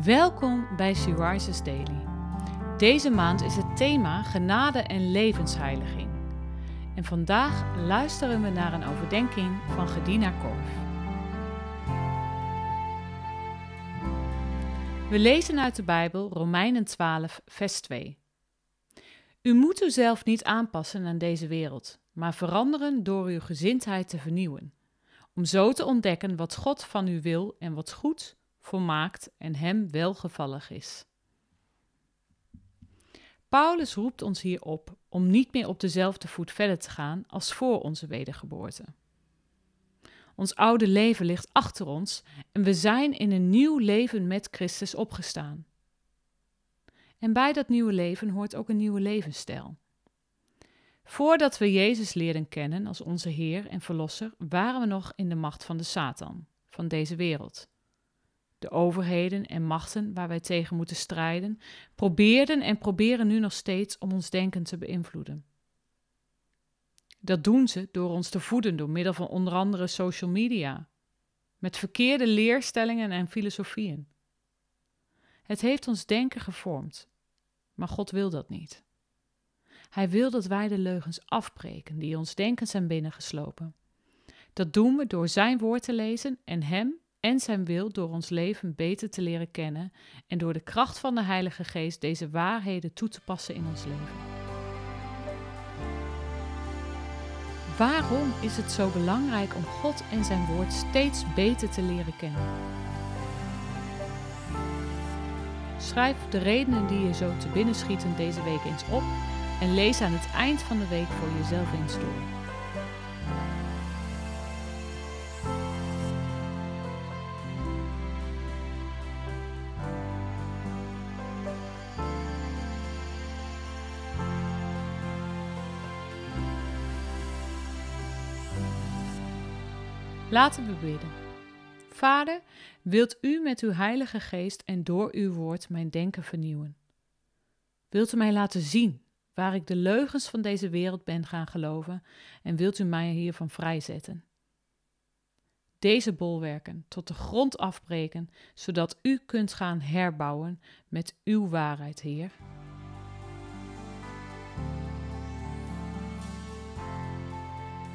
Welkom bij She Rises Daily. Deze maand is het thema genade en levensheiliging. En vandaag luisteren we naar een overdenking van Gedina Korf. We lezen uit de Bijbel Romeinen 12, vers 2. U moet uzelf niet aanpassen aan deze wereld, maar veranderen door uw gezindheid te vernieuwen, om zo te ontdekken wat God van u wil en wat goed, volmaakt en hem welgevallig is. Paulus roept ons hier op om niet meer op dezelfde voet verder te gaan als voor onze wedergeboorte. Ons oude leven ligt achter ons en we zijn in een nieuw leven met Christus opgestaan. En bij dat nieuwe leven hoort ook een nieuwe levensstijl. Voordat we Jezus leerden kennen als onze Heer en Verlosser, waren we nog in de macht van de Satan, van deze wereld de overheden en machten waar wij tegen moeten strijden, probeerden en proberen nu nog steeds om ons denken te beïnvloeden. Dat doen ze door ons te voeden door middel van onder andere social media, met verkeerde leerstellingen en filosofieën. Het heeft ons denken gevormd, maar God wil dat niet. Hij wil dat wij de leugens afbreken die ons denken zijn binnengeslopen. Dat doen we door Zijn woord te lezen en Hem en zijn wil door ons leven beter te leren kennen en door de kracht van de Heilige Geest deze waarheden toe te passen in ons leven. Waarom is het zo belangrijk om God en zijn woord steeds beter te leren kennen? Schrijf de redenen die je zo te binnen schieten deze week eens op en lees aan het eind van de week voor jezelf eens door. Laten we bidden. Vader, wilt u met uw Heilige Geest en door uw woord mijn denken vernieuwen? Wilt u mij laten zien waar ik de leugens van deze wereld ben gaan geloven en wilt u mij hiervan vrijzetten? Deze bolwerken tot de grond afbreken, zodat u kunt gaan herbouwen met uw waarheid, Heer.